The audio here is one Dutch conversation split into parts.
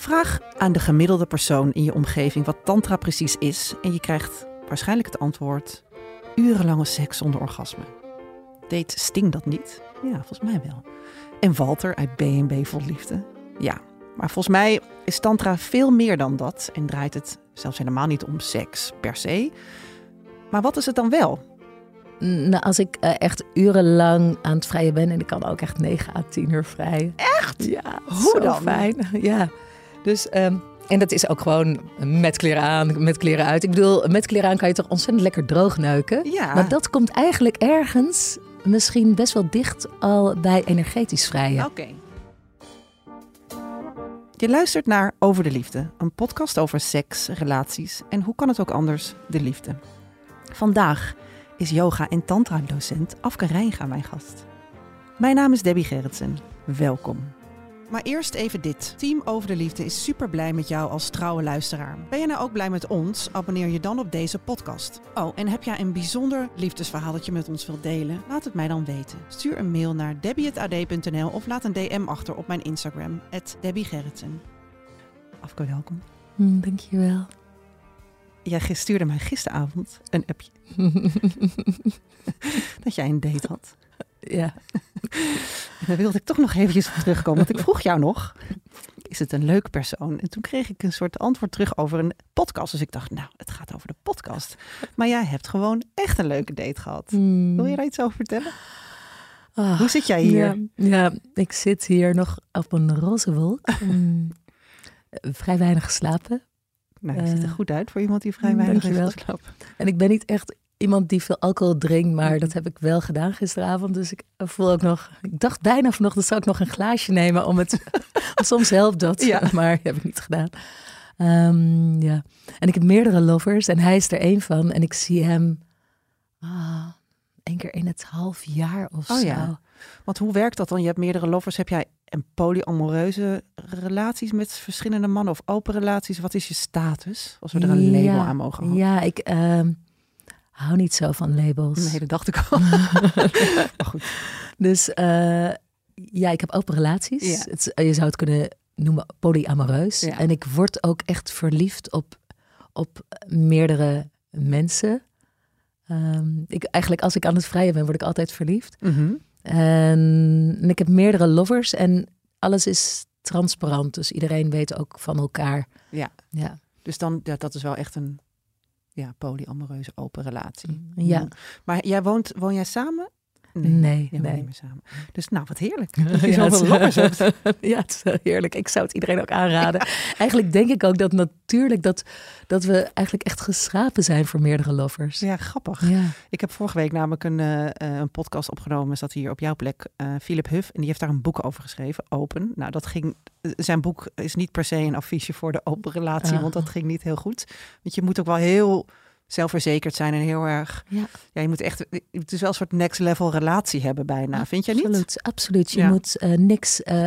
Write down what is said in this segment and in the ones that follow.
Vraag aan de gemiddelde persoon in je omgeving wat tantra precies is en je krijgt waarschijnlijk het antwoord: urenlange seks zonder orgasme. Deed Sting dat niet? Ja, volgens mij wel. En Walter uit B&B Vol Liefde? Ja, maar volgens mij is tantra veel meer dan dat en draait het zelfs helemaal niet om seks per se. Maar wat is het dan wel? Nou, als ik uh, echt urenlang aan het vrijen ben en ik kan ook echt 9 à 10 uur vrij. Echt? Ja, Hoe zo dan? fijn. Ja. Dus, um, en dat is ook gewoon met kleren aan, met kleren uit. Ik bedoel, met kleren aan kan je toch ontzettend lekker droog neuken. Ja. Maar dat komt eigenlijk ergens misschien best wel dicht al bij energetisch vrijen. Oké. Je luistert naar Over de Liefde, een podcast over seks, relaties en hoe kan het ook anders, de liefde. Vandaag is yoga- en tantra-docent Afke Rijnga mijn gast. Mijn naam is Debbie Gerritsen. Welkom. Maar eerst even dit. Team Over de Liefde is super blij met jou als trouwe luisteraar. Ben je nou ook blij met ons? Abonneer je dan op deze podcast. Oh, en heb jij een bijzonder liefdesverhaal dat je met ons wilt delen? Laat het mij dan weten. Stuur een mail naar debbie.ad.nl of laat een DM achter op mijn Instagram, Debbie Gerritsen. Afke, welkom. Hm, dankjewel. Jij stuurde mij gisteravond een appje. dat jij een date had. Ja. Daar wilde ik toch nog eventjes op terugkomen. Want ik vroeg jou nog, is het een leuk persoon? En toen kreeg ik een soort antwoord terug over een podcast. Dus ik dacht, nou, het gaat over de podcast. Maar jij hebt gewoon echt een leuke date gehad. Hm. Wil je daar iets over vertellen? Ah, Hoe zit jij hier? Ja, ja, ik zit hier nog op een roze wolk. Hm. Vrij weinig geslapen. Nou, je ziet er Eh, goed uit voor iemand die vrij weinig heeft geslapen. En ik ben niet echt iemand die veel alcohol drinkt, maar dat heb ik wel gedaan gisteravond. Dus ik voel ook nog. Ik dacht bijna vanochtend zou ik nog een glaasje nemen om het. want soms helpt dat, Ja. maar heb ik niet gedaan. Ehm, ja. En ik heb meerdere lovers en hij is er één van. En ik zie hem ah, één keer in het half jaar of Oh zo. ja. Want hoe werkt dat dan? Je hebt meerdere lovers. Heb jij een polyamoreuze relaties met verschillende mannen of open relaties? Wat is je status? Als we er een label aan mogen hangen. Ja, ik ehm, hou niet zo van labels. Nee, dat dacht ik al. maar goed. Dus eh, ja, ik heb open relaties. Ja. Het, is- je zou het kunnen noemen polyamoreus. Ja. En ik word ook echt verliefd op, op meerdere mensen. Ehm, ik, eigenlijk als ik aan het vrijen ben, word ik altijd verliefd. Mhm. En, en ik heb meerdere lovers en alles is transparant. Dus iedereen weet ook van elkaar. Ja. Ja. Dus dan, dat is wel echt een ja, polyamoreuze open relatie. Ja. Mm. Maar jij woont, woon jij samen? Nee, nee. niet meer samen. Dus nou, wat heerlijk. Dat je Ja, zoveel het- lovers hebt. ja, het is wel heerlijk. Ik zou het iedereen ook aanraden. Eigenlijk denk ik ook dat natuurlijk dat, dat we eigenlijk echt geschapen zijn voor meerdere lovers. Ja, grappig. Ja. Ik heb vorige week namelijk een, eh, eh, een podcast opgenomen, zat hier op jouw plek, eh Philip Huff. En die heeft daar een boek over geschreven, Open. Nou, dat ging, zijn boek is niet per se een affiche voor de open relatie, Ah. want dat ging niet heel goed. Want je moet ook wel heel zelfverzekerd zijn en heel erg, Ja. ja, je moet echt, het is wel een soort next level relatie hebben bijna, vind jij niet? Absoluut, absoluut. Je Ja. moet eh, niks eh,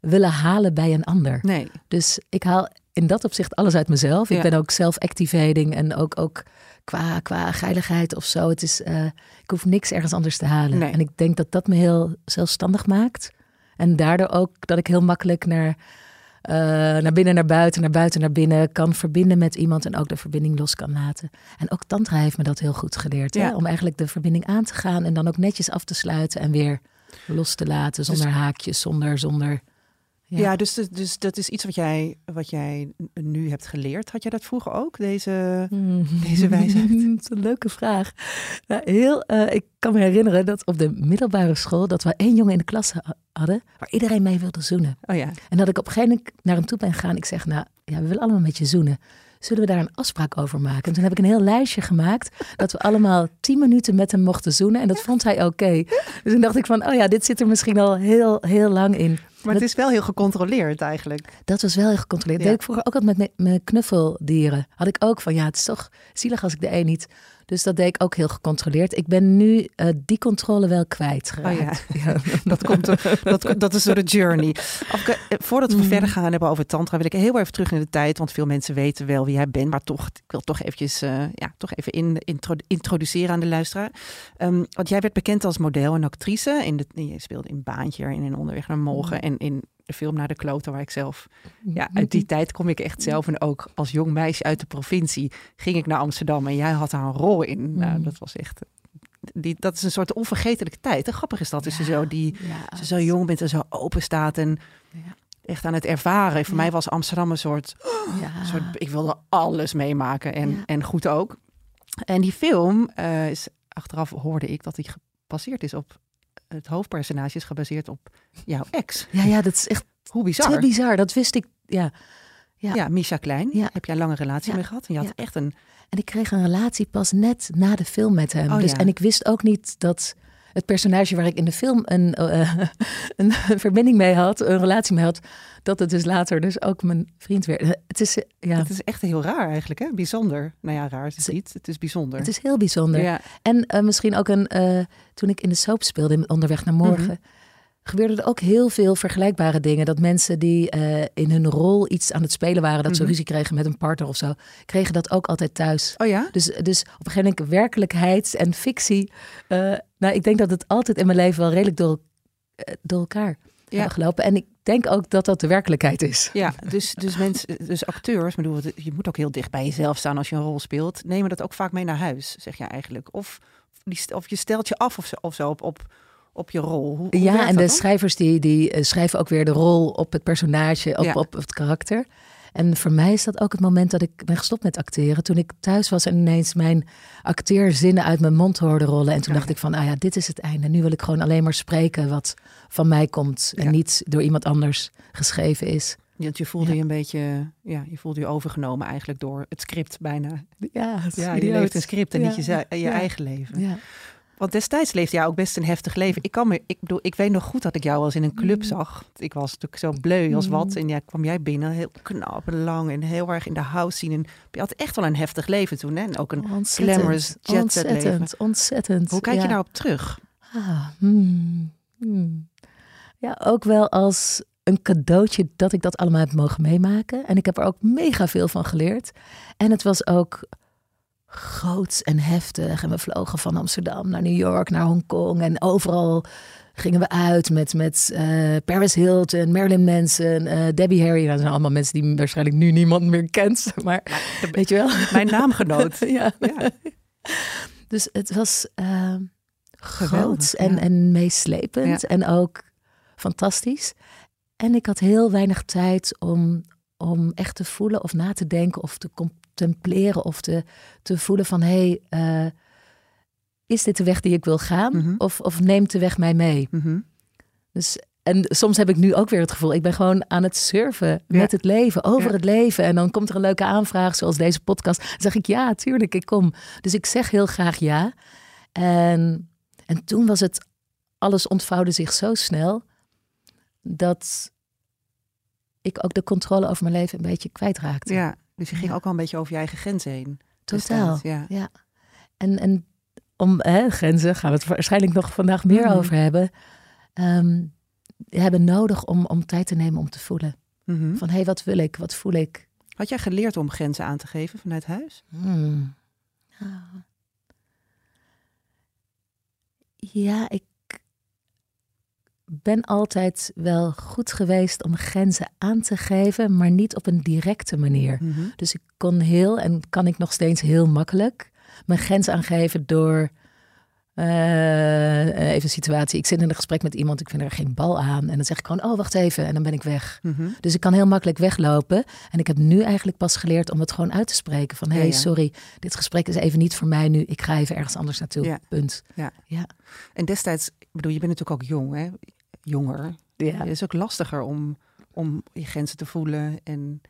willen halen bij een ander. Nee. Dus ik haal in dat opzicht alles uit mezelf. Ik ben ook self-activating en ook, ook qua, qua geiligheid of zo. Het is, eh, ik hoef niks ergens anders te halen. Nee. En ik denk dat dat me heel zelfstandig maakt. En daardoor ook dat ik heel makkelijk naar, eh, naar binnen, naar buiten, naar buiten, naar binnen kan verbinden met iemand en ook de verbinding los kan laten. En ook Tantra heeft me dat heel goed geleerd. Ja. Hè? Om eigenlijk de verbinding aan te gaan en dan ook netjes af te sluiten en weer los te laten. Zonder haakjes, zonder, zonder. Ja, dus, dus dat is iets wat jij, wat jij nu hebt geleerd. Had jij dat vroeger ook, deze, deze wijsheid? Dat is een leuke vraag. Heel, eh, ik kan me herinneren dat op de middelbare school... dat we één jongen in de klas ha- hadden waar iedereen mee wilde zoenen. Oh ja. En dat ik op een gegeven moment naar hem toe ben gegaan. Ik zeg, nou, ja, we willen allemaal met je zoenen. Zullen we daar een afspraak over maken? En toen heb ik een heel lijstje gemaakt... dat we allemaal tien minuten met hem mochten zoenen. En dat vond hij oké. Dus toen dacht ik van, oh ja, dit zit er misschien al heel, heel lang in. Maar het is wel heel gecontroleerd eigenlijk. Dat was wel heel gecontroleerd. Ja. Deed ik vroeger ook altijd met mijn- mijn knuffeldieren. Had ik ook van, ja, het is toch zielig als ik de een niet. Dus dat deed ik ook heel gecontroleerd. Ik ben nu eh, die controle wel kwijt Oh ja, dat, komt, er- dat, dat is door de journey. Afke, eh, voordat we Mhm. verder gaan hebben over tantra, wil ik heel even terug in de tijd. Want veel mensen weten wel wie jij bent. Maar toch, ik wil toch eventjes, eh, ja, toch even in, intro- introduceren aan de luisteraar. Ehm, want jij werd bekend als model en actrice. In de, je speelde in Baantje en in Onderweg naar Morgen. Mhm. En in de film Naar de Kloten, waar ik zelf... Ja, uit die tijd kom ik echt zelf. En ook als jong meisje uit de provincie ging ik naar Amsterdam. En jij had daar een rol in. Nou, Mhm. dat was echt... Die, dat is een soort onvergetelijke tijd. En grappig is dat. Dus je zo die Ja, zo jong bent en zo open staat en Ja. echt aan het ervaren. Voor mij was Amsterdam een soort, een soort ik wilde alles meemaken en, en goed ook. En die film eh, is, achteraf hoorde ik dat die gebaseerd is op, het hoofdpersonage is gebaseerd op jouw ex. ja, ja, dat is echt Hoe bizar. te bizar. Dat wist ik. Ja. Ja. Ja, Misha Klein, Ja. heb jij een lange relatie Ja. mee gehad? En je had echt een, En ik kreeg een relatie pas net na de film met hem. Oh, dus, ja. En ik wist ook niet dat het personage waar ik in de film een, eh, een, verbinding mee had, een relatie mee had, dat het dus later dus ook mijn vriend werd. Het is, eh, ja, het is echt heel raar eigenlijk, hè? Bijzonder. Nou ja, raar is het niet. Het is bijzonder. het is heel bijzonder. ja. En eh, misschien ook een, toen ik in de soap speelde, in Onderweg naar Morgen, Mhm. Gebeurden er ook heel veel vergelijkbare dingen. Dat mensen die eh, in hun rol iets aan het spelen waren, dat ze Mhm. ruzie kregen met een partner of zo, kregen dat ook altijd thuis. Oh ja? Dus, dus op een gegeven moment werkelijkheid en fictie. eh, nou, ik denk dat het altijd in mijn leven wel redelijk door, eh, door elkaar Ja. gelopen. En ik denk ook dat dat de werkelijkheid is. Ja, dus, dus, mensen, dus acteurs, bedoel, je moet ook heel dicht bij jezelf staan als je een rol speelt. Nemen dat ook vaak mee naar huis, zeg je eigenlijk. Of, die, of je stelt je af of zo, of zo op, op, op je rol. Hoe, hoe Ja, en de dan? schrijvers die, die eh, schrijven ook weer de rol op het personage, op, Ja. op het karakter. En voor mij is dat ook het moment dat ik ben gestopt met acteren. Toen ik thuis was en ineens mijn acteerzinnen uit mijn mond hoorde rollen. En toen Ja. dacht ik van, ah ja, dit is het einde. Nu wil ik gewoon alleen maar spreken wat van mij komt. Ja. En niet door iemand anders geschreven is. Want je voelde Ja. je een beetje, ja, je voelde je overgenomen eigenlijk door het script bijna. Ja, Ja, je leeft een script en niet je, je eigen leven. Want destijds leefde jij ook best een heftig leven. Ik kan me, ik bedoel, ik weet nog goed dat ik jou als in een club Mm. zag. Ik was natuurlijk zo bleu als wat. Mm. En ja, kwam jij binnen, heel knap en lang en heel erg in de house zien. En je had echt wel een heftig leven toen, hè? En ook een Ontzettend, glamorous jet set leven. ontzettend, ontzettend. Hoe kijk je ja. nou op terug? Ah, hmm, hmm. Ja, ook wel als een cadeautje dat ik dat allemaal heb mogen meemaken. En ik heb er ook mega veel van geleerd. En het was ook groots en heftig. En we vlogen van Amsterdam naar New York, naar Hongkong. En overal gingen we uit met, met eh, Paris Hilton, Marilyn Manson, eh, Debbie Harry. Nou, dat zijn allemaal mensen die waarschijnlijk nu niemand meer kent. Maar weet je wel? Mijn naamgenoot. ja. Ja. Dus het was eh Geweldig, groot en, ja. en meeslepend en ook fantastisch. En ik had heel weinig tijd om, om echt te voelen of na te denken of te contempleren of te, te voelen van hé, hey, eh, is dit de weg die ik wil gaan Mhm. of, of neemt de weg mij mee? Mhm. Dus, en soms heb ik nu ook weer het gevoel, ik ben gewoon aan het surfen Ja. met het leven, over Ja. het leven. En dan komt er een leuke aanvraag, zoals deze podcast. Dan zeg ik ja, tuurlijk, ik kom. Dus ik zeg heel graag ja. En, en toen was het, alles ontvouwde zich zo snel, dat ik ook de controle over mijn leven een beetje kwijtraakte. Ja, dus je ging Ja. ook al een beetje over je eigen grenzen heen. Totaal. Ja. Ja. En, en om hè, grenzen gaan we het waarschijnlijk nog vandaag meer Mhm. over hebben. We hebben nodig om, om tijd te nemen om te voelen. Mhm. Van hé, hey, wat wil ik? Wat voel ik? Had jij geleerd om grenzen aan te geven vanuit huis? Hmm. Ja, ik ben altijd wel goed geweest om grenzen aan te geven, maar niet op een directe manier. Mhm. Dus ik kon heel en kan ik nog steeds heel makkelijk mijn grens aangeven door. eh, even een situatie. Ik zit in een gesprek met iemand, ik vind er geen bal aan. En dan zeg ik gewoon, oh, wacht even. En dan ben ik weg. Mhm. Dus ik kan heel makkelijk weglopen. En ik heb nu eigenlijk pas geleerd om het gewoon uit te spreken. Van, hé, Ja, hey, ja. sorry, dit gesprek is even niet voor mij nu. Ik ga even ergens anders naartoe. Ja. Punt. En destijds, ik bedoel, je bent natuurlijk ook jong, hè? Jonger. Ja, Het is ook lastiger om, om je grenzen te voelen en,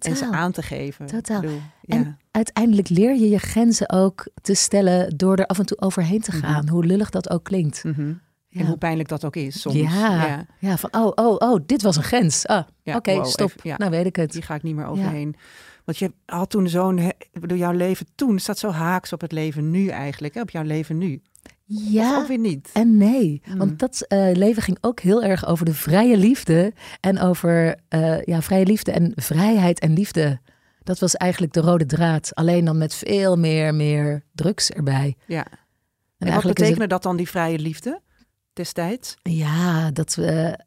en ze aan te geven. Totaal. Bedoel, En- ja. Uiteindelijk leer je je grenzen ook te stellen door er af en toe overheen te Mhm. gaan. Hoe lullig dat ook klinkt. Mhm. En hoe pijnlijk dat ook is soms. Ja, ja. ja. van oh, oh, oh, dit was een grens. Ah, Ja, oké, wow, stop. even, ja. Nou weet ik het. Die ga ik niet meer overheen. Want je had toen zo'n... bedoel, jouw leven toen staat zo haaks op het leven nu eigenlijk. Hè? Op jouw leven nu. Of Ja, ook weer niet. En nee, want dat eh, leven ging ook heel erg over de vrije liefde. En over eh, ja, vrije liefde en vrijheid en liefde. Dat was eigenlijk de rode draad. Alleen dan met veel meer, meer drugs erbij. Ja. En, En, wat betekende dat dan, die vrije liefde destijds? ja, dat we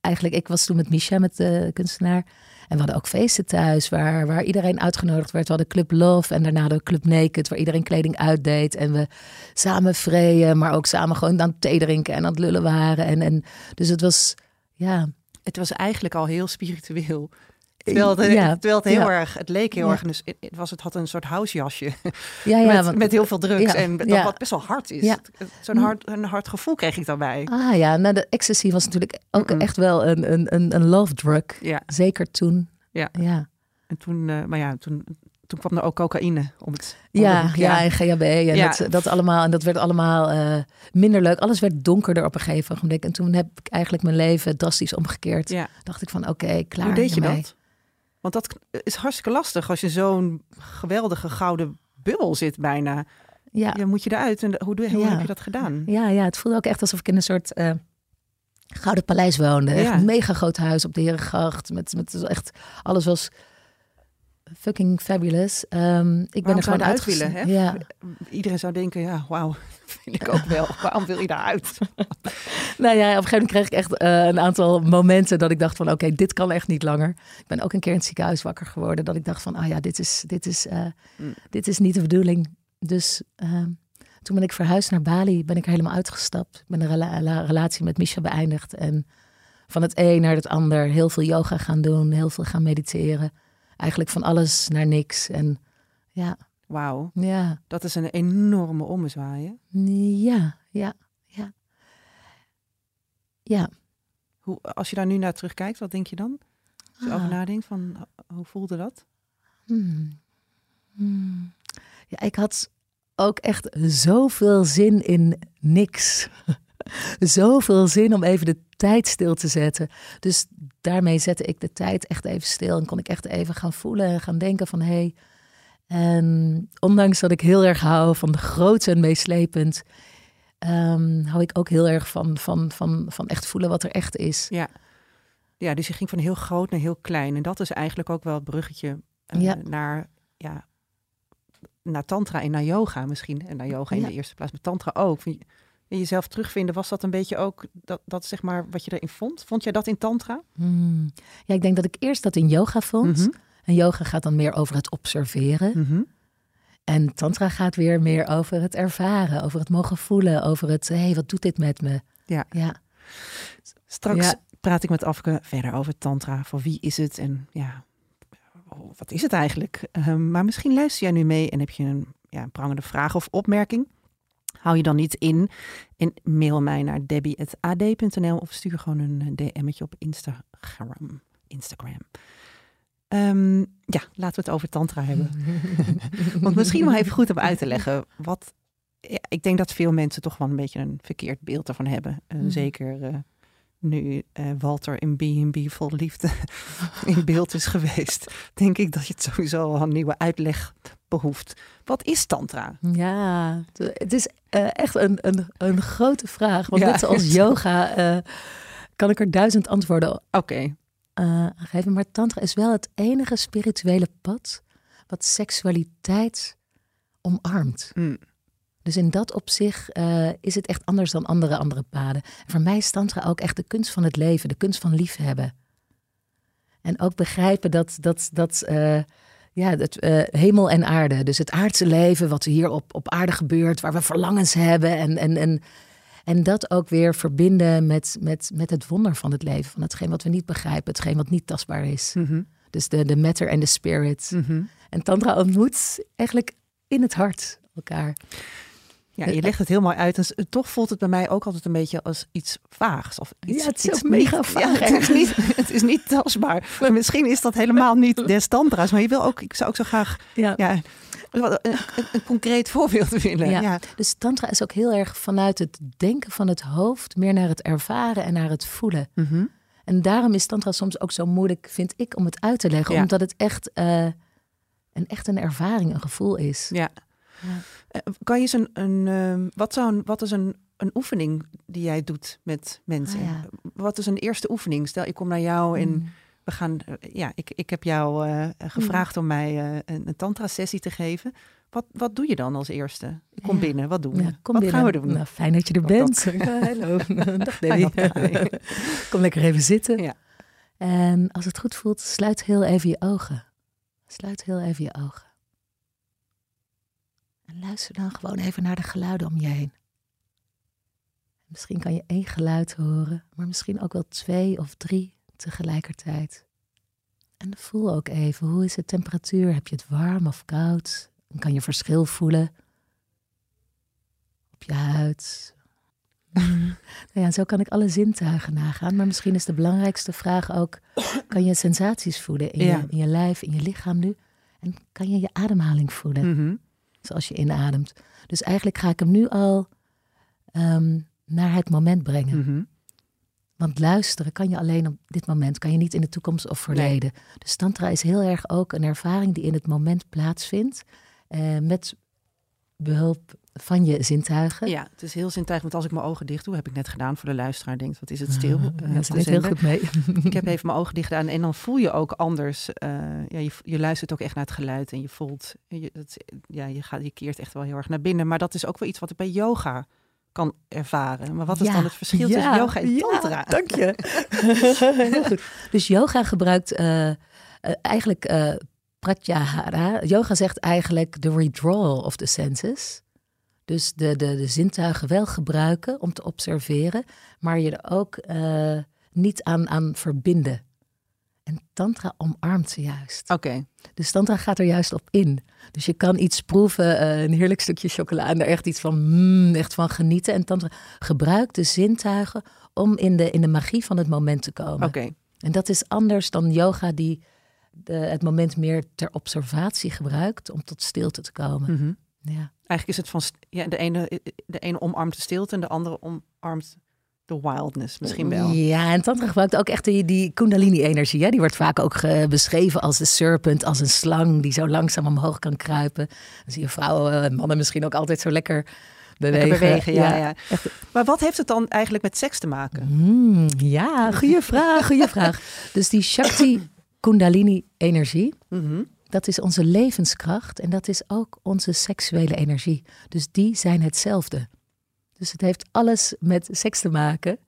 eigenlijk, ik was toen met Misha, met de kunstenaar. En we hadden ook feesten thuis waar, waar iedereen uitgenodigd werd. We hadden Club Love en daarna de Club Naked, waar iedereen kleding uitdeed. En we samen vreeën, maar ook samen gewoon aan het thee drinken en aan het lullen waren. En, en, dus het was, ja, Het was eigenlijk al heel spiritueel. Terwijl het, Ja, terwijl het heel ja. erg, het leek heel Ja. erg, dus het, was, het had een soort housejasje ja, ja. met, want- met heel veel drugs en dat wat best wel hard is. Zo'n hard, een hard gevoel kreeg ik daarbij. Ah ja, nou de ecstasy was natuurlijk ook echt wel een, een, een, een love drug. Ja, Zeker toen. Ja. Ja, en toen, eh, maar ja, toen, toen kwam er ook cocaïne om het. om ja, ja, en GHB en Ja. dat, dat allemaal. En dat werd allemaal eh, minder leuk. Alles werd donkerder op een gegeven moment. En toen heb ik eigenlijk mijn leven drastisch omgekeerd. Ja. Dacht ik van oké, klaar Hoe deed je dat? Want dat is hartstikke lastig als je zo'n geweldige gouden bubbel zit bijna. Ja. Ja, moet je eruit. En hoe, doe, hoe Ja. heb je dat gedaan? Ja, ja, het voelde ook echt alsof ik in een soort eh, gouden paleis woonde. Echt Ja. een mega groot huis op de Herengracht. Met, met echt, alles was fucking fabulous. Ehm, ik ben er gewoon willen? uitgestapt. Hè? Ja. Iedereen zou denken, ja, wauw, vind ik ook wel. Waarom wil je daaruit? Nou ja, op een gegeven moment kreeg ik echt eh, een aantal momenten dat ik dacht van oké, dit kan echt niet langer. Ik ben ook een keer in het ziekenhuis wakker geworden dat ik dacht van ah ja, dit is, dit is, eh, Mm. dit is niet de bedoeling. Dus ehm, toen ben ik verhuisd naar Bali, ben ik er helemaal uitgestapt. Ik ben rela- la- relatie met Misha beëindigd en van het een naar het ander heel veel yoga gaan doen, heel veel gaan mediteren. Eigenlijk van alles naar niks. En ja, Wauw, ja, dat is een enorme ommezwaai. ja, ja, ja. Ja, Hoe, als je daar nu naar terugkijkt, wat denk je dan? Als je Ah. over nadenkt, van, hoe voelde dat? Hmm. Hmm. Ja, ik had ook echt zoveel zin in niks. zoveel zin om even de tijd stil te zetten. Dus daarmee zette ik de tijd echt even stil en kon ik echt even gaan voelen en gaan denken van hé. Hey, en ondanks dat ik heel erg hou van de grote en meeslepend, ehm, hou ik ook heel erg van, van, van, van echt voelen wat er echt is. Ja. ja, dus je ging van heel groot naar heel klein. En dat is eigenlijk ook wel het bruggetje eh, Ja. naar, ja, naar tantra en naar yoga misschien. En naar yoga in Ja. de eerste plaats, maar tantra ook. Jezelf terugvinden, was dat een beetje ook dat, dat zeg maar wat je erin vond? Vond jij dat in tantra? Hmm. Ja, ik denk dat ik eerst dat in yoga vond. Mhm. En yoga gaat dan meer over het observeren. Mhm. En tantra gaat weer meer over het ervaren, over het mogen voelen, over het, hé, hey, wat doet dit met me? Ja. Ja, Straks Ja. praat ik met Afke verder over tantra. Voor wie is het en ja, wat is het eigenlijk? Ehm, maar misschien luister jij nu mee en heb je een, ja, een prangende vraag of opmerking. Hou je dan niet in en mail mij naar debbie.ad.nl of stuur gewoon een DM'tje op Instagram. Instagram. Ehm, ja, laten we het over tantra hebben. Want misschien wel even goed om uit te leggen. Wat, ja, ik denk dat veel mensen toch wel een beetje een verkeerd beeld ervan hebben. Eh, Mhm. Zeker eh, nu eh, Walter in B&B vol liefde in beeld is geweest. Denk ik dat je het sowieso een nieuwe uitleg behoeft. Wat is tantra? ja. het is eh, echt een, een, een grote vraag. Want Ja. net zoals yoga eh, kan ik er duizend antwoorden Oké, aan geven. Maar tantra is wel het enige spirituele pad wat seksualiteit omarmt. Mm. Dus in dat opzicht eh, is het echt anders dan andere andere paden. En voor mij is tantra ook echt de kunst van het leven, de kunst van liefhebben. En ook begrijpen dat, dat, dat eh, ja, het, eh, hemel en aarde, dus het aardse leven, wat hier op, op aarde gebeurt, waar we verlangens hebben. En, en, en, en dat ook weer verbinden met, met, met het wonder van het leven, van hetgeen wat we niet begrijpen, hetgeen wat niet tastbaar is. Mhm. Dus de, de matter en de spirit. Mhm. En tantra ontmoet eigenlijk in het hart elkaar. Ja, je legt het heel mooi uit. En s- toch voelt het bij mij ook altijd een beetje als iets vaags. Of iets, Ja, het is iets ook mega niet- vaag, Ja, het, is niet, het is niet tastbaar. Maar misschien is dat helemaal niet des tantra's. Maar je wil ook, ik zou ook zo graag Ja. Een, concreet voorbeeld willen. Ja. Ja. Dus tantra is ook heel erg vanuit het denken van het hoofd, meer naar het ervaren en naar het voelen. Mhm. En daarom is tantra soms ook zo moeilijk, vind ik, om het uit te leggen. Ja. Omdat het echt, eh, een, echt een ervaring, een gevoel is. Ja. Ja. Eh, Kan je eens een, een ehm, wat, zou een, wat is een, een oefening die jij doet met mensen? Ah, ja. Wat is een eerste oefening? Stel, ik kom naar jou en Mm. we gaan, eh, ja, ik, ik heb jou eh, gevraagd om mij een, een tantra-sessie te geven. Wat, wat doe je dan als eerste? Ik kom Ja. binnen, wat doen we? Ja, wat binnen. gaan we doen? Nou, fijn dat je er bent. hallo. Dag Debbie. Kom lekker even zitten. Ja. En als het goed voelt, sluit heel even je ogen. Sluit heel even je ogen. En luister dan gewoon even naar de geluiden om je heen. Misschien kan je één geluid horen, maar misschien ook wel twee of drie tegelijkertijd. En voel ook even, hoe is de temperatuur? Heb je het warm of koud? Dan kan je verschil voelen op je huid. Mm. Nou ja, zo kan ik alle zintuigen nagaan. Maar misschien is de belangrijkste vraag ook: kan je sensaties voelen in, Ja. je, in je lijf, in je lichaam nu? En kan je je ademhaling voelen? Mhm. Zoals je inademt. Dus eigenlijk ga ik hem nu al ehm, naar het moment brengen. Mhm. Want luisteren kan je alleen op dit moment, kan je niet in de toekomst of verleden. Dus tantra is heel erg ook een ervaring die in het moment plaatsvindt. eh, met behulp van je zintuigen. Ja, het is heel zintuigend, want als ik mijn ogen dicht doe, heb ik net gedaan voor de luisteraar, denkt, wat is het stil? Ah, eh, ze de deed heel goed mee. Ik heb even mijn ogen dicht gedaan en dan voel je ook anders. eh, ja, je, je luistert ook echt naar het geluid en je voelt, je, dat, ja, je, gaat, je keert echt wel heel erg naar binnen. Maar dat is ook wel iets wat ik bij yoga kan ervaren. Maar wat is Ja, dan het verschil ja, tussen yoga en ja, tantra? dank je. Heel goed. Dus yoga gebruikt eh, eh, eigenlijk eh pratyahara. Yoga zegt eigenlijk de withdrawal of the senses. Dus de, de, de zintuigen wel gebruiken om te observeren, maar je er ook eh, niet aan, aan verbinden. En tantra omarmt ze juist. Oké, Dus tantra gaat er juist op in. Dus je kan iets proeven, eh, een heerlijk stukje chocola en er echt iets van, mm, echt van genieten. En tantra gebruikt de zintuigen om in de, in de magie van het moment te komen. oké. En dat is anders dan yoga die de, het moment meer ter observatie gebruikt om tot stilte te komen. Mhm. Ja. Eigenlijk is het van, ja, de ene, de ene omarmt de stilte en de andere omarmt de wildness misschien wel. Ja, en tantra gebruikt ook echt die, die kundalini-energie. Hè? Die wordt vaak ook eh, beschreven als de serpent, als een slang die zo langzaam omhoog kan kruipen. Dan zie je vrouwen en mannen misschien ook altijd zo lekker bewegen. Lekker bewegen, ja, ja. Maar wat heeft het dan eigenlijk met seks te maken? Mm, ja, goede vraag, goede vraag. Dus die Shakti Kundalini-energie, Mhm. Dat is onze levenskracht en dat is ook onze seksuele energie. Dus die zijn hetzelfde. Dus het heeft alles met seks te maken.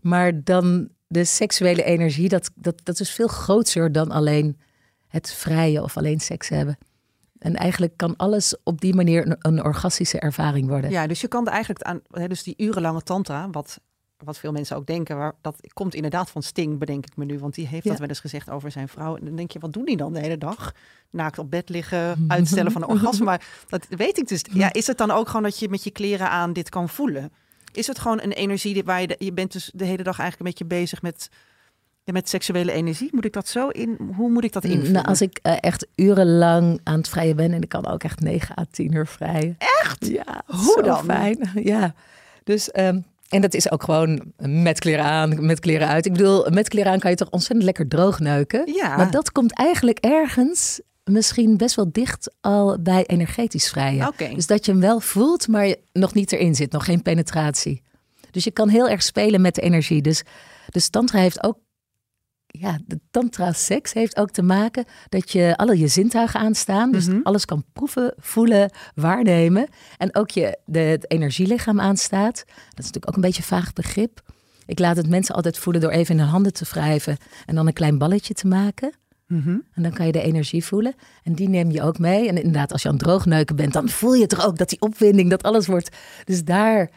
Maar dan de seksuele energie, dat, dat, dat is veel groter dan alleen het vrije of alleen seks hebben. En eigenlijk kan alles op die manier een, orgastische ervaring worden. Ja, dus je kan eigenlijk aan, dus die urenlange tantra, wat, wat veel mensen ook denken, waar, dat komt inderdaad van Sting, bedenk ik me nu. Want die heeft Ja. dat wel eens gezegd over zijn vrouw. En dan denk je, wat doen die dan de hele dag? Naakt op bed liggen, uitstellen van een orgasme. Maar dat weet ik dus. Ja, is het dan ook gewoon dat je met je kleren aan dit kan voelen? Is het gewoon een energie die- waar je, de- je bent dus de hele dag eigenlijk een beetje bezig met, ja, met seksuele energie? Moet ik dat zo in, hoe moet ik dat invullen? Nou, als ik eh, echt urenlang aan het vrijen ben en ik kan ook echt 9 à 10 uur vrijen. Echt? Ja, Hoe zo dan? fijn. Ja, dus ehm, en dat is ook gewoon met kleren aan, met kleren uit. Ik bedoel, met kleren aan kan je toch ontzettend lekker droog neuken. Ja. Maar dat komt eigenlijk ergens misschien best wel dicht al bij energetisch vrijen. Oké. Dus dat je hem wel voelt, maar nog niet erin zit, nog geen penetratie. Dus je kan heel erg spelen met de energie. Dus, dus tantra heeft ook, ja, de tantra seks heeft ook te maken dat je alle je zintuigen aanstaan. Dus Mhm. alles kan proeven, voelen, waarnemen. En ook je de, het energielichaam aanstaat. Dat is natuurlijk ook een beetje een vaag begrip. Ik laat het mensen altijd voelen door even in hun handen te wrijven en dan een klein balletje te maken. Mhm. En dan kan je de energie voelen. En die neem je ook mee. En inderdaad, als je aan het droogneuken bent, dan voel je toch ook dat die opwinding, dat alles wordt. Dus daar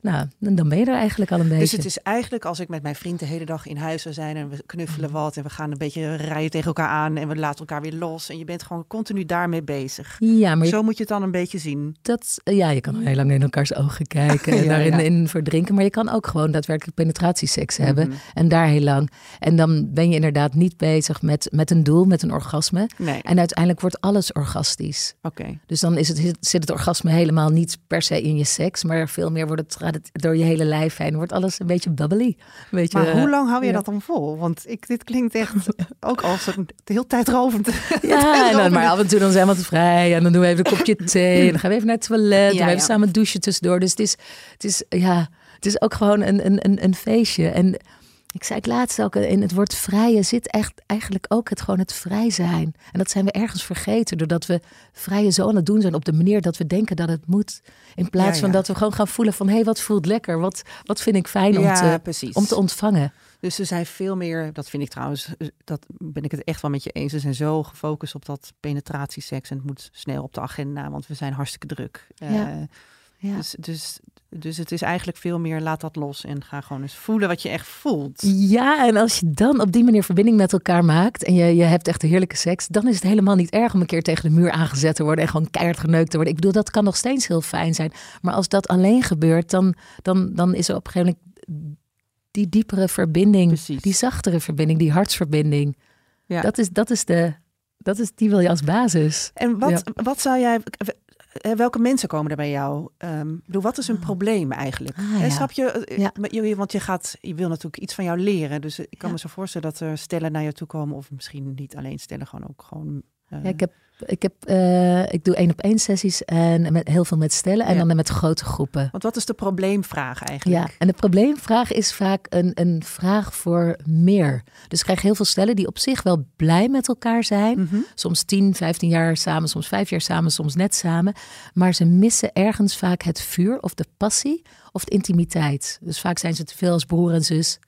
nou, dan ben je er eigenlijk al een beetje. Dus het is eigenlijk als ik met mijn vriend de hele dag in huis zou zijn en we knuffelen wat en we gaan een beetje rijden tegen elkaar aan en we laten elkaar weer los en je bent gewoon continu daarmee bezig. Ja, maar je- Zo moet je het dan een beetje zien. dat, ja, je kan heel lang in elkaars ogen kijken en Ja, daarin ja. in verdrinken. Maar je kan ook gewoon daadwerkelijk penetratieseks hebben. Mhm. En daar heel lang. En dan ben je inderdaad niet bezig met, met een doel, met een orgasme. Nee, En uiteindelijk wordt alles orgastisch. oké. Dus dan is het, zit het orgasme helemaal niet per se in je seks, maar veel meer wordt het, gaat het door je hele lijf heen. Wordt alles een beetje bubbly. Een beetje, Maar hoe lang hou je ja. dat dan vol? Want ik, dit klinkt echt ook als een heel tijdrovend. Ja, en dan, maar af en toe dan zijn we wat vrij. En dan doen we even een kopje thee. En dan gaan we even naar het toilet. Ja, en we even samen douchen tussendoor. Dus het is, het is, ja, het is ook gewoon een, een, een, een feestje. En ik zei het laatst ook, in het woord vrije zit echt eigenlijk ook het, gewoon het vrij zijn. En dat zijn we ergens vergeten. Doordat we vrije zo aan het doen zijn op de manier dat we denken dat het moet. In plaats Ja, van dat we gewoon gaan voelen van... hé, hey, wat voelt lekker? Wat, wat vind ik fijn om, Ja, te, precies. om te ontvangen? Dus ze zijn veel meer, dat vind ik trouwens, eh, dat ben ik het echt wel met je eens. Ze zijn zo gefocust op dat penetratieseks en het moet snel op de agenda, want we zijn hartstikke druk. Eh, Ja. Ja. dus, dus, dus het is eigenlijk veel meer, laat dat los en ga gewoon eens voelen wat je echt voelt. Ja, en als je dan op die manier verbinding met elkaar maakt en je, je hebt echt een heerlijke seks, dan is het helemaal niet erg om een keer tegen de muur aangezet te worden en gewoon keihard geneukt te worden. Ik bedoel, dat kan nog steeds heel fijn zijn. Maar als dat alleen gebeurt, dan, dan, dan is er op een gegeven moment die diepere verbinding, Precies. die zachtere verbinding, die hartsverbinding. Ja. Dat, is, dat, is de, dat is, die wil je als basis. En wat, Ja. wat zou jij, welke mensen komen er bij jou? Bedoel, wat is een probleem eigenlijk? Ah, ja. Snap je? Eh, Ja. Want je gaat, je wil natuurlijk iets van jou leren. Dus eh, ik kan Ja. me zo voorstellen dat er stellen naar je toe komen, of misschien niet alleen stellen, gewoon ook gewoon. eh, Ja, ik, heb, ik, heb, eh, ik doe één op één sessies en met, heel veel met stellen en Ja. dan met grote groepen. Want wat is de probleemvraag eigenlijk? Ja, en de probleemvraag is vaak een, een vraag voor meer. Dus ik krijg heel veel stellen die op zich wel blij met elkaar zijn. Mhm. Soms 10, 15 jaar samen, soms 5 jaar samen, soms net samen. Maar ze missen ergens vaak het vuur of de passie of de intimiteit. Dus vaak zijn ze te veel als broer en zus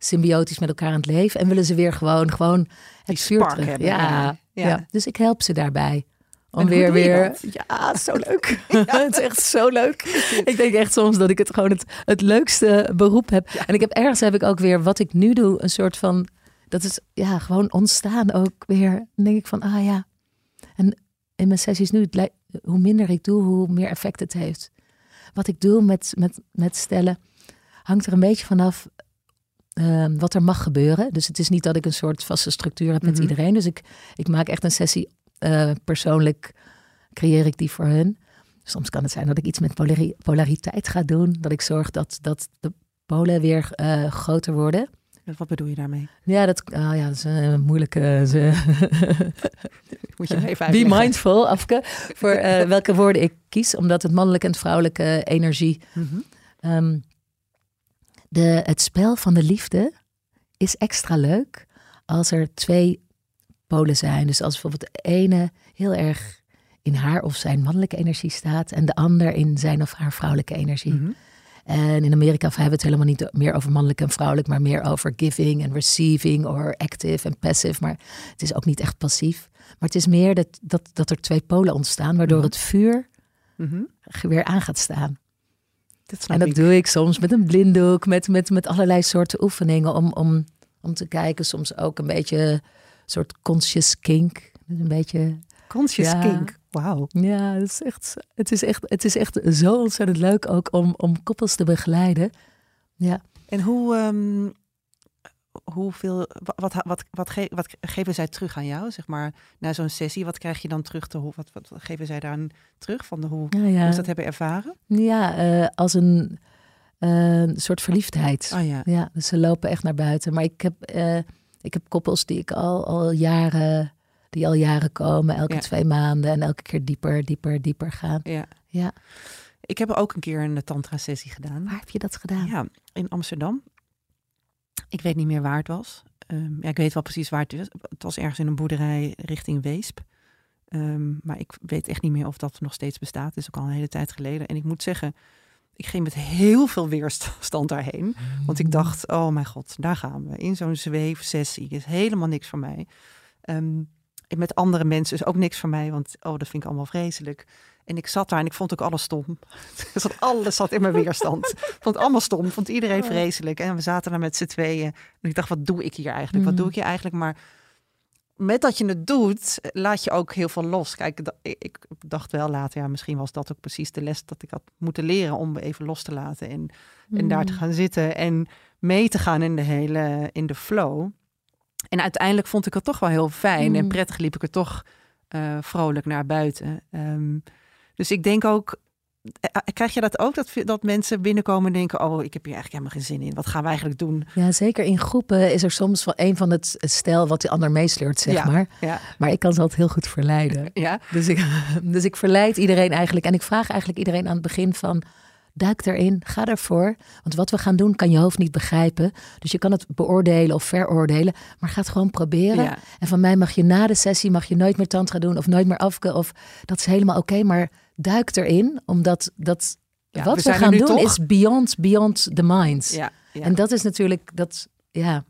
symbiotisch met elkaar aan het leven. En willen ze weer gewoon, gewoon het Die vuur terug. hebben, Ja, ja. Ja. Ja. dus ik help ze daarbij. Om weer, weer. Ja, zo leuk. het is echt zo leuk. Ik denk echt soms dat ik het gewoon het, het leukste beroep heb. En ik heb ergens heb ik ook weer wat ik nu doe, een soort van. Dat is ja, gewoon ontstaan ook weer. Dan denk ik van, ah ja. En in mijn sessies nu, het hoe minder ik doe, hoe meer effect het heeft. Wat ik doe met, met, met stellen, hangt er een beetje vanaf ehm, wat er mag gebeuren. Dus het is niet dat ik een soort vaste structuur heb met Mhm. iedereen. Dus ik, ik maak echt een sessie eh, persoonlijk, creëer ik die voor hun. Soms kan het zijn dat ik iets met polari- polariteit ga doen. Dat ik zorg dat, dat de polen weer eh, groter worden. Wat bedoel je daarmee? Ja, dat, ah ja, dat is een moeilijke... ze- Moet je even Be uitleggen. mindful, Afke, voor eh, welke woorden ik kies. Omdat het mannelijke en het vrouwelijke energie... Mhm. ehm, de, het spel van de liefde is extra leuk als er twee polen zijn. Dus als bijvoorbeeld de ene heel erg in haar of zijn mannelijke energie staat... en de ander in zijn of haar vrouwelijke energie. Mhm. En in Amerika hebben we het helemaal niet meer over mannelijk en vrouwelijk, maar meer over giving en receiving, of active en passive. Maar het is ook niet echt passief. Maar het is meer dat, dat, dat er twee polen ontstaan, waardoor Mhm. het vuur Mhm. weer aan gaat staan. Dat snap En dat ik. doe ik soms met een blinddoek, met, met, met allerlei soorten oefeningen om, om, om te kijken. Soms ook een beetje een soort conscious kink. Een beetje Conscious Ja. kink. Wauw. Ja, het is echt, het is echt, het is echt zo ontzettend leuk ook om, om koppels te begeleiden. Ja. En hoe, ehm, hoeveel, wa- wat, wat, wat, wat, ge- wat geven zij terug aan jou, zeg maar, na zo'n sessie? Wat krijg je dan terug? Te, wat, wat, wat geven zij daar terug van de, hoe, Ja, hoe ja. ze dat hebben ervaren? ja eh, als een eh, soort verliefdheid. Oh ja. Ja, dus ze lopen echt naar buiten. Maar ik heb, eh, ik heb koppels die ik al, al jaren, die al jaren komen, elke twee maanden en elke keer dieper, dieper, dieper gaan. ja. Ja. Ik heb ook een keer een tantra-sessie gedaan. Waar heb je dat gedaan? Ja, in Amsterdam. Ik weet niet meer waar het was. Ehm, ja, ik weet wel precies waar het was. Het was ergens in een boerderij richting Weesp. Ehm, maar ik weet echt niet meer of dat nog steeds bestaat. Het is ook al een hele tijd geleden. En ik moet zeggen, ik ging met heel veel weerstand daarheen. Want ik dacht, oh mijn god, daar gaan we. In zo'n zweefsessie. is helemaal niks voor mij. Ehm, met andere mensen is ook niks voor mij. Want, oh, dat vind ik allemaal vreselijk. En ik zat daar en ik vond ook alles stom. Alles zat in mijn weerstand. Ik vond het allemaal stom. Vond iedereen vreselijk. En we zaten daar met z'n tweeën. En ik dacht, wat doe ik hier eigenlijk? Wat Mm. doe ik hier eigenlijk? Maar met dat je het doet, laat je ook heel veel los. Kijk, ik dacht wel later, ja, misschien was dat ook precies de les dat ik had moeten leren om even los te laten. En, en daar te Mm. gaan zitten en mee te gaan in de hele, in de flow. En uiteindelijk vond ik het toch wel heel fijn en Mm. prettig liep ik er toch eh, vrolijk naar buiten. Ehm, dus ik denk ook, eh, eh, krijg je dat ook, dat, dat mensen binnenkomen en denken, oh, ik heb hier eigenlijk helemaal geen zin in. Wat gaan we eigenlijk doen? Ja, zeker in groepen is er soms wel een van het stel wat de ander meesleurt, zeg Ja. maar. Ja, Maar ik kan ze altijd heel goed verleiden. ja, Dus ik, dus ik verleid iedereen eigenlijk. En ik vraag eigenlijk iedereen aan het begin van... duik erin, ga ervoor. Want wat we gaan doen kan je hoofd niet begrijpen. Dus je kan het beoordelen of veroordelen. Maar ga het gewoon proberen. ja. En van mij mag je na de sessie mag je nooit meer tantra doen... of nooit meer afke. Of dat is helemaal oké. maar duik erin, omdat dat... Ja, wat we gaan doen toch? is beyond, beyond the minds. ja, ja. En dat is natuurlijk... Dat, ja.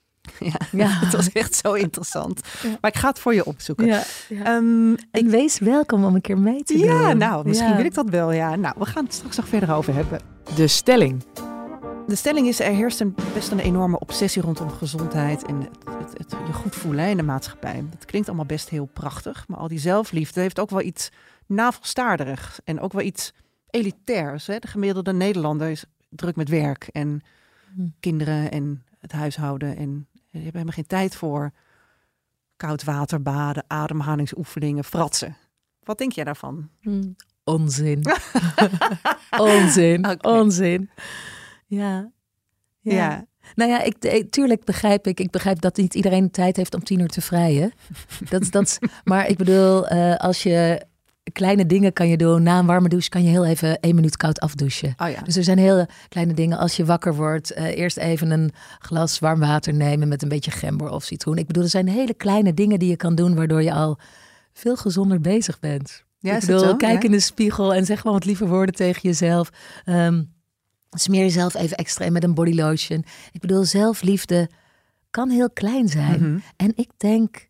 ja. Ja. het was echt zo interessant. Maar ik ga het voor je opzoeken. Ehm, En wees welkom om een keer mee te doen. ja, nou, misschien wil ik dat wel. Ja, nou, we gaan het straks nog verder over hebben. De stelling. De stelling is, er heerst een, best een enorme obsessie rondom gezondheid en het, het, het je goed voelen in de maatschappij. Dat klinkt allemaal best heel prachtig, maar al die zelfliefde heeft ook wel iets navelstaarderigs en ook wel iets elitairs. Hè. De gemiddelde Nederlander is druk met werk en Hm. kinderen en het huishouden en je hebt helemaal geen tijd voor koud water baden, ademhalingsoefeningen, fratsen. Wat denk jij daarvan? Hmm, Onzin. onzin. Onzin. Ja. ja. Nou ja, ik, tuurlijk begrijp ik. Ik begrijp dat niet iedereen tijd heeft om tien uur te vrijen. Dat, dat, maar ik bedoel, eh, als je kleine dingen kan je doen. Na een warme douche kan je heel even één minuut koud afdouchen. Oh ja. Dus er zijn hele kleine dingen. Als je wakker wordt, eh, eerst even een glas warm water nemen met een beetje gember of citroen. Ik bedoel, er zijn hele kleine dingen die je kan doen waardoor je al veel gezonder bezig bent. Ja, ik bedoel, kijk Ja? in de spiegel en zeg gewoon wat lieve woorden tegen jezelf. Ehm, smeer jezelf even extra in met een body lotion. Ik bedoel, zelfliefde kan heel klein zijn. Mhm. En ik denk,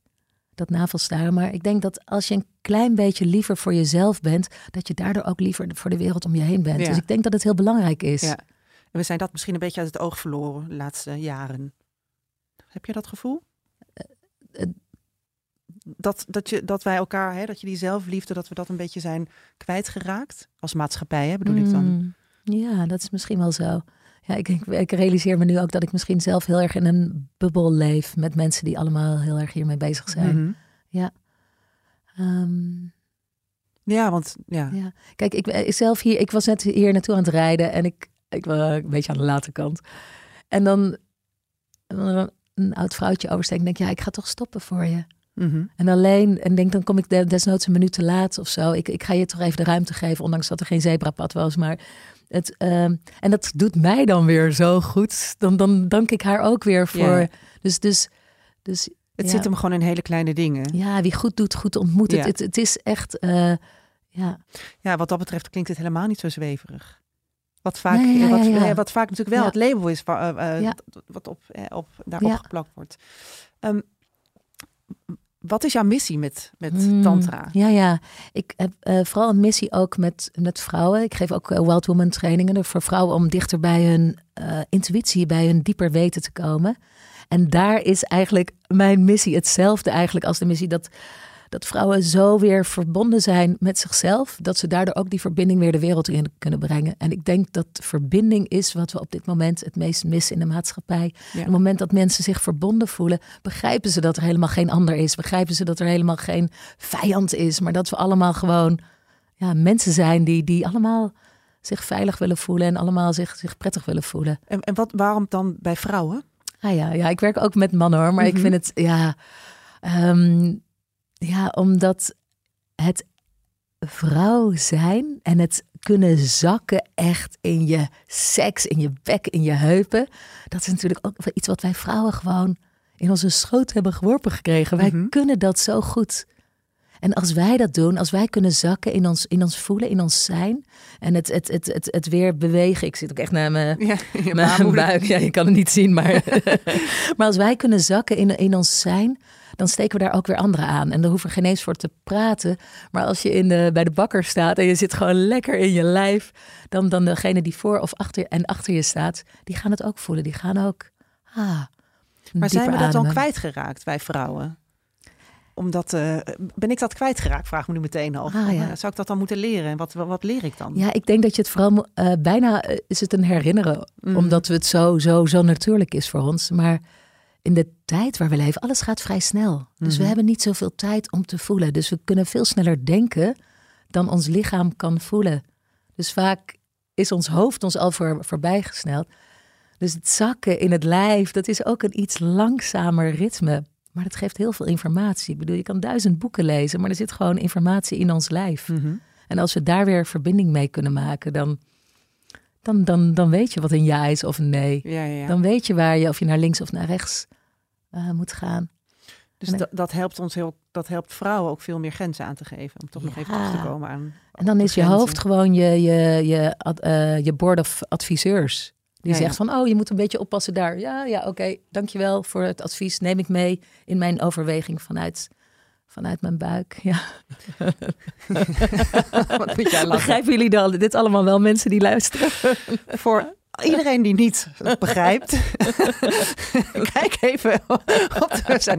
dat navelstaren, maar ik denk dat als je een klein beetje liever voor jezelf bent, dat je daardoor ook liever voor de wereld om je heen bent. Ja. Dus ik denk dat het heel belangrijk is. Ja. En we zijn dat misschien een beetje uit het oog verloren de laatste jaren. Heb je dat gevoel? eh, Dat, dat, je, dat wij elkaar, hè, dat je die zelfliefde, dat we dat een beetje zijn kwijtgeraakt. Als maatschappij, hè, bedoel ik dan. Mm, Ja, dat is misschien wel zo. Ja, ik, ik, realiseer me nu ook dat ik misschien zelf heel erg in een bubbel leef met mensen die allemaal heel erg hiermee bezig zijn. Mhm. Ehm, Ja, want ja. ja. Kijk, ik, ik zelf hier, ik was net hier naartoe aan het rijden en ik, ik was een beetje aan de late kant. En dan eh, een oud vrouwtje oversteekt en denk ja, ik ga toch stoppen voor je. Mhm. En alleen, en denk dan kom ik de- desnoods een minuut te laat of zo. Ik, ik ga je toch even de ruimte geven, ondanks dat er geen zebrapad was. Maar het, ehm, en dat doet mij dan weer zo goed. Dan, dan dank ik haar ook weer voor. Ja. Dus, dus, dus Het Ja. zit hem gewoon in hele kleine dingen. ja, wie goed doet, goed ontmoet. Het, Ja. het, het is echt, eh, ja. Ja, wat dat betreft klinkt het helemaal niet zo zweverig. Wat vaak, ja, wat, ja, ja. wat vaak natuurlijk wel het label is eh, eh, wat op, eh, op, daarop Ja. geplakt wordt. Ehm, wat is jouw missie met, met Mm, Tantra? Ja, ja. Ik heb eh, vooral een missie ook met, met vrouwen. Ik geef ook eh, Wild Woman trainingen voor vrouwen om dichter bij hun eh, intuïtie, bij hun dieper weten te komen. En daar is eigenlijk mijn missie hetzelfde eigenlijk als de missie dat, dat vrouwen zo weer verbonden zijn met zichzelf, dat ze daardoor ook die verbinding weer de wereld in kunnen brengen. En ik denk dat verbinding is wat we op dit moment het meest missen in de maatschappij. Ja. Op het moment dat mensen zich verbonden voelen, begrijpen ze dat er helemaal geen ander is. Begrijpen ze dat er helemaal geen vijand is, maar dat we allemaal gewoon ja, mensen zijn die, die allemaal zich veilig willen voelen en allemaal zich, zich prettig willen voelen. En, en wat, waarom dan bij vrouwen? Ah ja, ja, ik werk ook met mannen hoor, maar Mhm. ik vind het, ja, ehm, ja, omdat het vrouw zijn en het kunnen zakken echt in je seks, in je bek, in je heupen. Dat is natuurlijk ook iets wat wij vrouwen gewoon in onze schoot hebben geworpen gekregen. Wij Mhm. kunnen dat zo goed. En als wij dat doen, als wij kunnen zakken in ons, in ons voelen, in ons zijn en het, het, het, het, het weer bewegen. Ik zit ook echt naar mijn, Ja, mijn buik. Ja, je kan het niet zien, maar, maar als wij kunnen zakken in, in ons zijn, dan steken we daar ook weer anderen aan. En daar hoeven we geen eens voor te praten. Maar als je in de, bij de bakker staat en je zit gewoon lekker in je lijf, dan, dan degene die voor of achter en achter je staat, die gaan het ook voelen. Die gaan ook. Ah, Maar zijn we dat dan ademen. kwijtgeraakt, wij vrouwen? Omdat, eh, ben ik dat kwijtgeraakt, vraag me nu meteen af. Ah, ja. Zou ik dat dan moeten leren? En wat, wat, leer ik dan? Ja, ik denk dat je het vooral eh, bijna eh, is het een herinneren, Mhm. omdat we het zo, zo, zo natuurlijk is voor ons. Maar in de tijd waar we leven, alles gaat vrij snel. Dus we Mhm. hebben niet zoveel tijd om te voelen. Dus we kunnen veel sneller denken dan ons lichaam kan voelen. Dus vaak is ons hoofd ons al voor, voorbij gesneld. Dus het zakken in het lijf, dat is ook een iets langzamer ritme. Maar dat geeft heel veel informatie. Ik bedoel, je kan duizend boeken lezen, maar er zit gewoon informatie in ons lijf. Mhm. En als we daar weer verbinding mee kunnen maken, dan, dan, dan, dan weet je wat een ja is of een nee. Ja, ja, ja. Dan weet je waar je, of je naar links of naar rechts eh, moet gaan. dus en- dat, dat helpt ons heel, dat helpt vrouwen ook veel meer grenzen aan te geven. Om toch nog even terug te komen aan. En dan is je hoofd gewoon je, je, je, ad- eh, je board of adviseurs. Die zegt van, oh, je moet een beetje oppassen daar. Ja, ja, oké, dankjewel voor het advies. Neem ik mee in mijn overweging vanuit, vanuit mijn buik. Ja. Wat moet jij lachen? Begrijpen jullie dan? Dit allemaal wel mensen die luisteren? Voor iedereen die niet begrijpt, kijk even op de.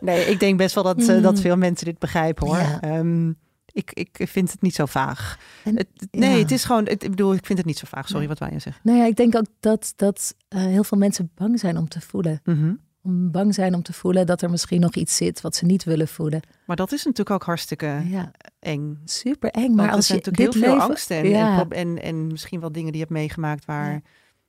Nee, ik denk best wel dat, eh, dat veel mensen dit begrijpen hoor. Ja. Ehm, ik, ik vind het niet zo vaag. En- Het- het- nee, ja. het is gewoon, het, ik bedoel, ik vind het niet zo vaag. Sorry, wat wij je zeggen. Nou ja, ik denk ook dat, dat eh, heel veel mensen bang zijn om te voelen. Mhm. Om bang zijn om te voelen dat er misschien nog iets zit wat ze niet willen voelen. Maar dat is natuurlijk ook hartstikke Ja, eng. super eng. Maar Maar er als zijn je natuurlijk dit heel veel leven, angsten en, ja. en, en, en misschien wel dingen die je hebt meegemaakt waar, Ja.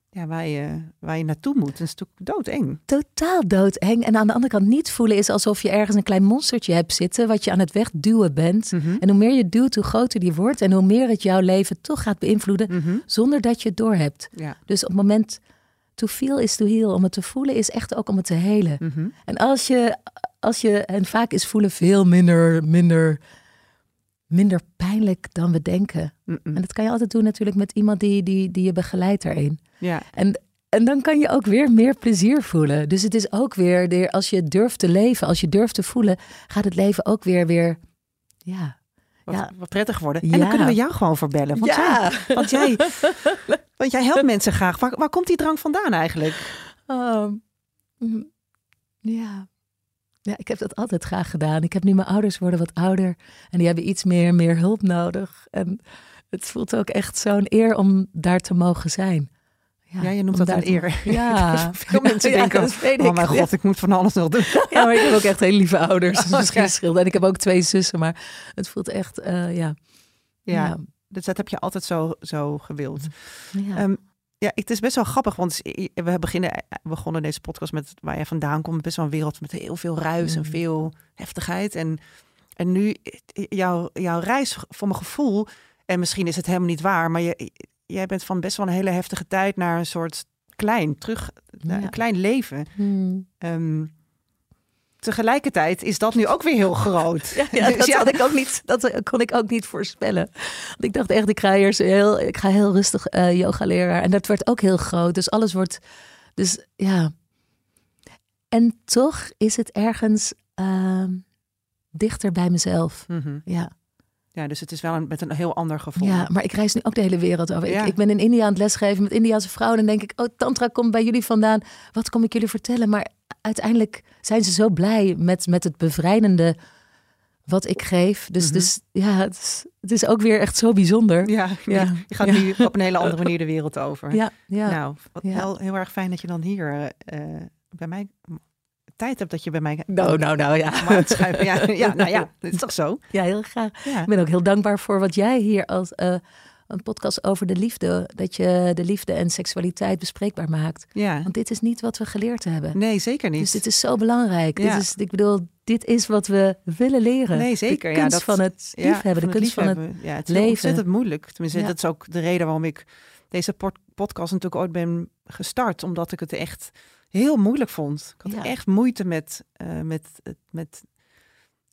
ja. waar, je, waar je naartoe moet. Dat is natuurlijk doodeng. totaal doodeng. En aan de andere kant niet voelen is alsof je ergens een klein monstertje hebt zitten wat je aan het wegduwen bent. Mhm. En hoe meer je duwt, hoe groter die wordt. En hoe meer het jouw leven toch gaat beïnvloeden Mhm. zonder dat je het doorhebt. Ja. Dus op het moment to feel is to heal. Om het te voelen is echt ook om het te helen. Mhm. En als je, als je, en vaak is voelen veel minder, minder, minder pijnlijk dan we denken. En dat kan je altijd doen natuurlijk met iemand die, die, die je begeleidt daarin. Ja. En, en dan kan je ook weer meer plezier voelen. Dus het is ook weer, weer, als je durft te leven, als je durft te voelen, gaat het leven ook weer, weer, ja. Wat, Ja. wat prettig worden. En Ja. dan kunnen we jou gewoon verbellen. Want, jij, want, jij, want jij helpt mensen graag. Waar, waar komt die drang vandaan eigenlijk? Ehm, ja. Ja, ik heb dat altijd graag gedaan. Ik heb nu mijn ouders worden wat ouder en die hebben iets meer, meer hulp nodig. En het voelt ook echt zo'n eer om daar te mogen zijn. Ja, je noemt dat een eer. Ja. Veel mensen Ja, denken, oh ik. mijn god, ik moet van alles nog doen. Ja, maar ik heb ook echt hele lieve ouders. Dus misschien scheelt. En ik heb ook twee zussen, maar het voelt echt, eh, ja. Ja, dus dat heb je altijd zo, zo gewild. ja. Ehm, ja, het is best wel grappig, want we beginnen, we begonnen deze podcast met waar jij vandaan komt. Best wel een wereld met heel veel ruis en Mhm. veel heftigheid. En, en nu, jouw, jouw reis, voor mijn gevoel, en misschien is het helemaal niet waar, maar je, jij bent van best wel een hele heftige tijd naar een soort klein, terug, naar Ja. een klein leven. Hmm. Ehm, tegelijkertijd is dat nu ook weer heel groot. Ja, ja, Dus dat, ja. had ik ook niet, dat kon ik ook niet voorspellen. Want ik dacht echt, ik ga eerst heel, ik ga heel rustig eh yoga leren. En dat werd ook heel groot. Dus alles wordt, dus ja. En toch is het ergens ehm, dichter bij mezelf. Mhm. Ja. Ja, dus het is wel een, met een heel ander gevoel. ja, maar ik reis nu ook de hele wereld over. Ja. Ik, ik ben in India aan het lesgeven met Indiaanse vrouwen. En dan denk ik, oh, tantra komt bij jullie vandaan. Wat kom ik jullie vertellen? Maar uiteindelijk zijn ze zo blij met, met het bevrijdende wat ik geef. Dus, Mhm. dus ja, het is, het is ook weer echt zo bijzonder. Ja, Ja. je- gaat Ja. nu op een hele andere manier de wereld over. Ja, ja. Nou. Heel, heel erg fijn dat je dan hier eh, bij mij tijd hebt dat je bij mij Nou, nou, nou, ja. schuiven. Ja, ja, nou ja, dat is toch zo? Ja, heel graag. Ja. Ik ben ook heel dankbaar voor wat jij hier als eh, een podcast over de liefde, dat je de liefde en seksualiteit bespreekbaar maakt. ja. Want dit is niet wat we geleerd hebben. Nee, zeker niet. Dus dit is zo belangrijk. Ja. Dit is, ik bedoel, dit is wat we willen leren. Nee, zeker. De Ja, dat- van het Ja, liefhebben, de kunst van het... liefhebben. Ja, het is leven. ontzettend moeilijk. Tenminste, Ja. dat is ook de reden waarom ik deze pod- podcast natuurlijk ooit ben gestart. Omdat ik het echt heel moeilijk vond. Ik had Ja. echt moeite met, eh, met, met,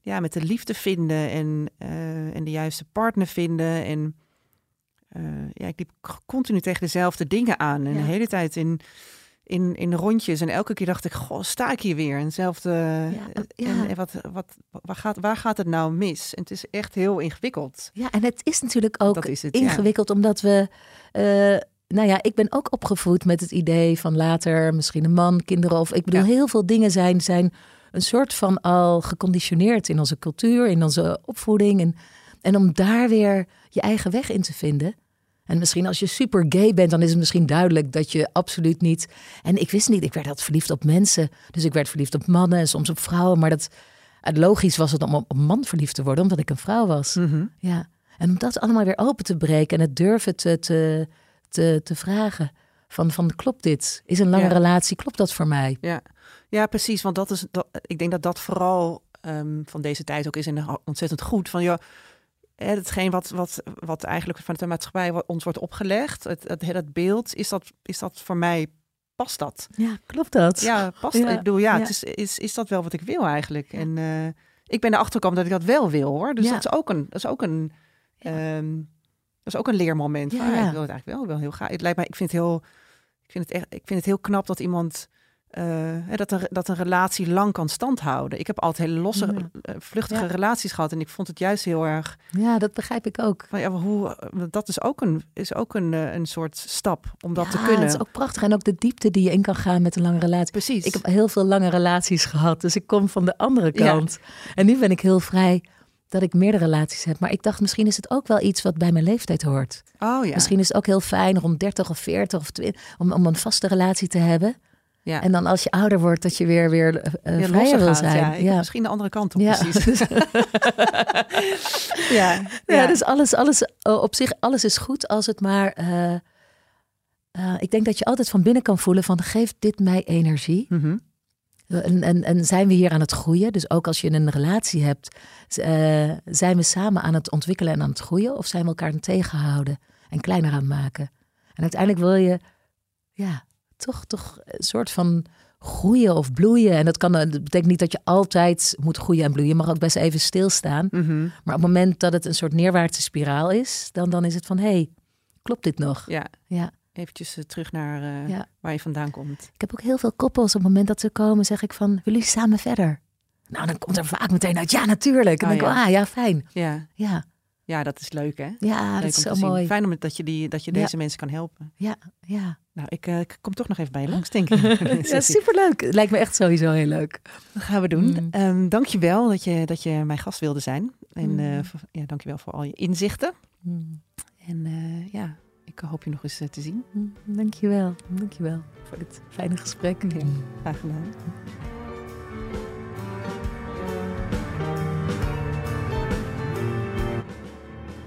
ja, met de liefde vinden en, eh, en de juiste partner vinden. En eh, ja, ik liep continu tegen dezelfde dingen aan. En Ja. de hele tijd in, in, in rondjes. En elke keer dacht ik, goh, sta ik hier weer? En hetzelfde. en- ja. En, en wat, wat, waar, gaat, waar gaat het nou mis? En het is echt heel ingewikkeld. Ja, en het is natuurlijk ook is het, ingewikkeld omdat we. Eh, nou ja, ik ben ook opgevoed met het idee van later misschien een man, kinderen. Of ik bedoel, Ja. heel veel dingen zijn, zijn een soort van al geconditioneerd in onze cultuur, in onze opvoeding. En, en om daar weer je eigen weg in te vinden. En misschien als je super gay bent, dan is het misschien duidelijk dat je absoluut niet. En ik wist niet, ik werd altijd verliefd op mensen. Dus ik werd verliefd op mannen en soms op vrouwen. Maar dat, het logisch was het om op een man verliefd te worden, omdat ik een vrouw was. Mhm. Ja, en om dat allemaal weer open te breken en het durven te, te, te, te vragen. Van, van klopt dit? Is een lange Ja. relatie, klopt dat voor mij? Ja. ja, precies. Want dat is, dat, ik denk dat dat vooral ehm, van deze tijd ook is en ontzettend goed. Van ja, hetgeen wat, wat, wat eigenlijk vanuit de maatschappij ons wordt opgelegd, het, het, het beeld, is dat, is dat voor mij, past dat? Ja, klopt dat? Ja, past Ja, Ik bedoel, ja, ja. Het is, is, is dat wel wat ik wil eigenlijk? En eh, ik ben erachter gekomen dat ik dat wel wil hoor. Dus dat is ook een, dat is ook een, Ja. Dat is ook een leermoment. Ja, van, ja. Ik wil het eigenlijk wel, wel heel graag. Het lijkt mij, ik vind het heel, ik vind het echt, ik vind het heel knap dat iemand, eh, dat, een, dat een relatie lang kan standhouden. Ik heb altijd hele losse, Ja. eh, vluchtige Ja. relaties gehad en ik vond het juist heel erg. Ja, dat begrijp ik ook. Van, ja, maar hoe, dat is ook een, is ook een, eh, een soort stap om dat Ja, te kunnen. Het is ook prachtig. En ook de diepte die je in kan gaan met een lange relatie. Precies. Ik heb heel veel lange relaties gehad, dus ik kom van de andere kant. En nu ben ik heel vrij dat ik meerdere relaties heb. Maar ik dacht, misschien is het ook wel iets wat bij mijn leeftijd hoort. oh ja. Misschien is het ook heel fijn rond 30 of 40 of 20 om, om een vaste relatie te hebben. ja. En dan als je ouder wordt, dat je weer, weer eh, Ja, vrijer wil gaat, zijn. Ja, misschien de andere kant op, Ja. precies. ja, Ja, ja. dus alles, alles op zich, alles is goed als het maar. eh, eh, ik denk dat je altijd van binnen kan voelen van geeft dit mij energie? Mhm. En, en, en zijn we hier aan het groeien? Dus ook als je een relatie hebt, eh, zijn we samen aan het ontwikkelen en aan het groeien? Of zijn we elkaar aan het tegenhouden en kleiner aan het maken? En uiteindelijk wil je, ja, toch, toch een soort van groeien of bloeien. En dat, kan, dat betekent niet dat je altijd moet groeien en bloeien. Je mag ook best even stilstaan. Mhm. Maar op het moment dat het een soort neerwaartse spiraal is, dan, dan is het van, hé, hey, klopt dit nog? ja, Ja. Eventjes eh, terug naar eh, Ja. waar je vandaan komt. Ik heb ook heel veel koppels. Op het moment dat ze komen, zeg ik van, willen jullie samen verder? Nou, dan komt er vaak meteen uit, ja, natuurlijk. En Oh, dan denk ik, ja. ah, ja, fijn. Ja, Ja, ja dat is leuk hè? ja Leuk dat is zo mooi. Fijn om het- dat je, die, dat je Ja. deze mensen kan helpen. Ja, ja. Nou, ik, eh, ik kom toch nog even bij je langs, denk ik. ja, superleuk. Lijkt me echt sowieso heel leuk. Dat gaan we doen. Mm. Ehm, Dank je wel dat je, dat je mijn gast wilde zijn. En Mm. v- ja, dank je wel voor al je inzichten. Mm, En ja, ik hoop je nog eens eh, te zien. mm, Dankjewel. Dankjewel voor dit fijne gesprek. Ja. Graag gedaan.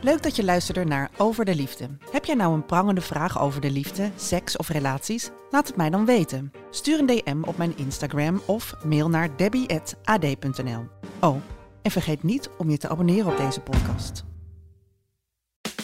Leuk dat je luisterde naar Over de Liefde. Heb jij nou een prangende vraag over de liefde, seks of relaties? Laat het mij dan weten. Stuur een DM op mijn Instagram of mail naar debbie.ad.nl. Oh, en vergeet niet om je te abonneren op deze podcast.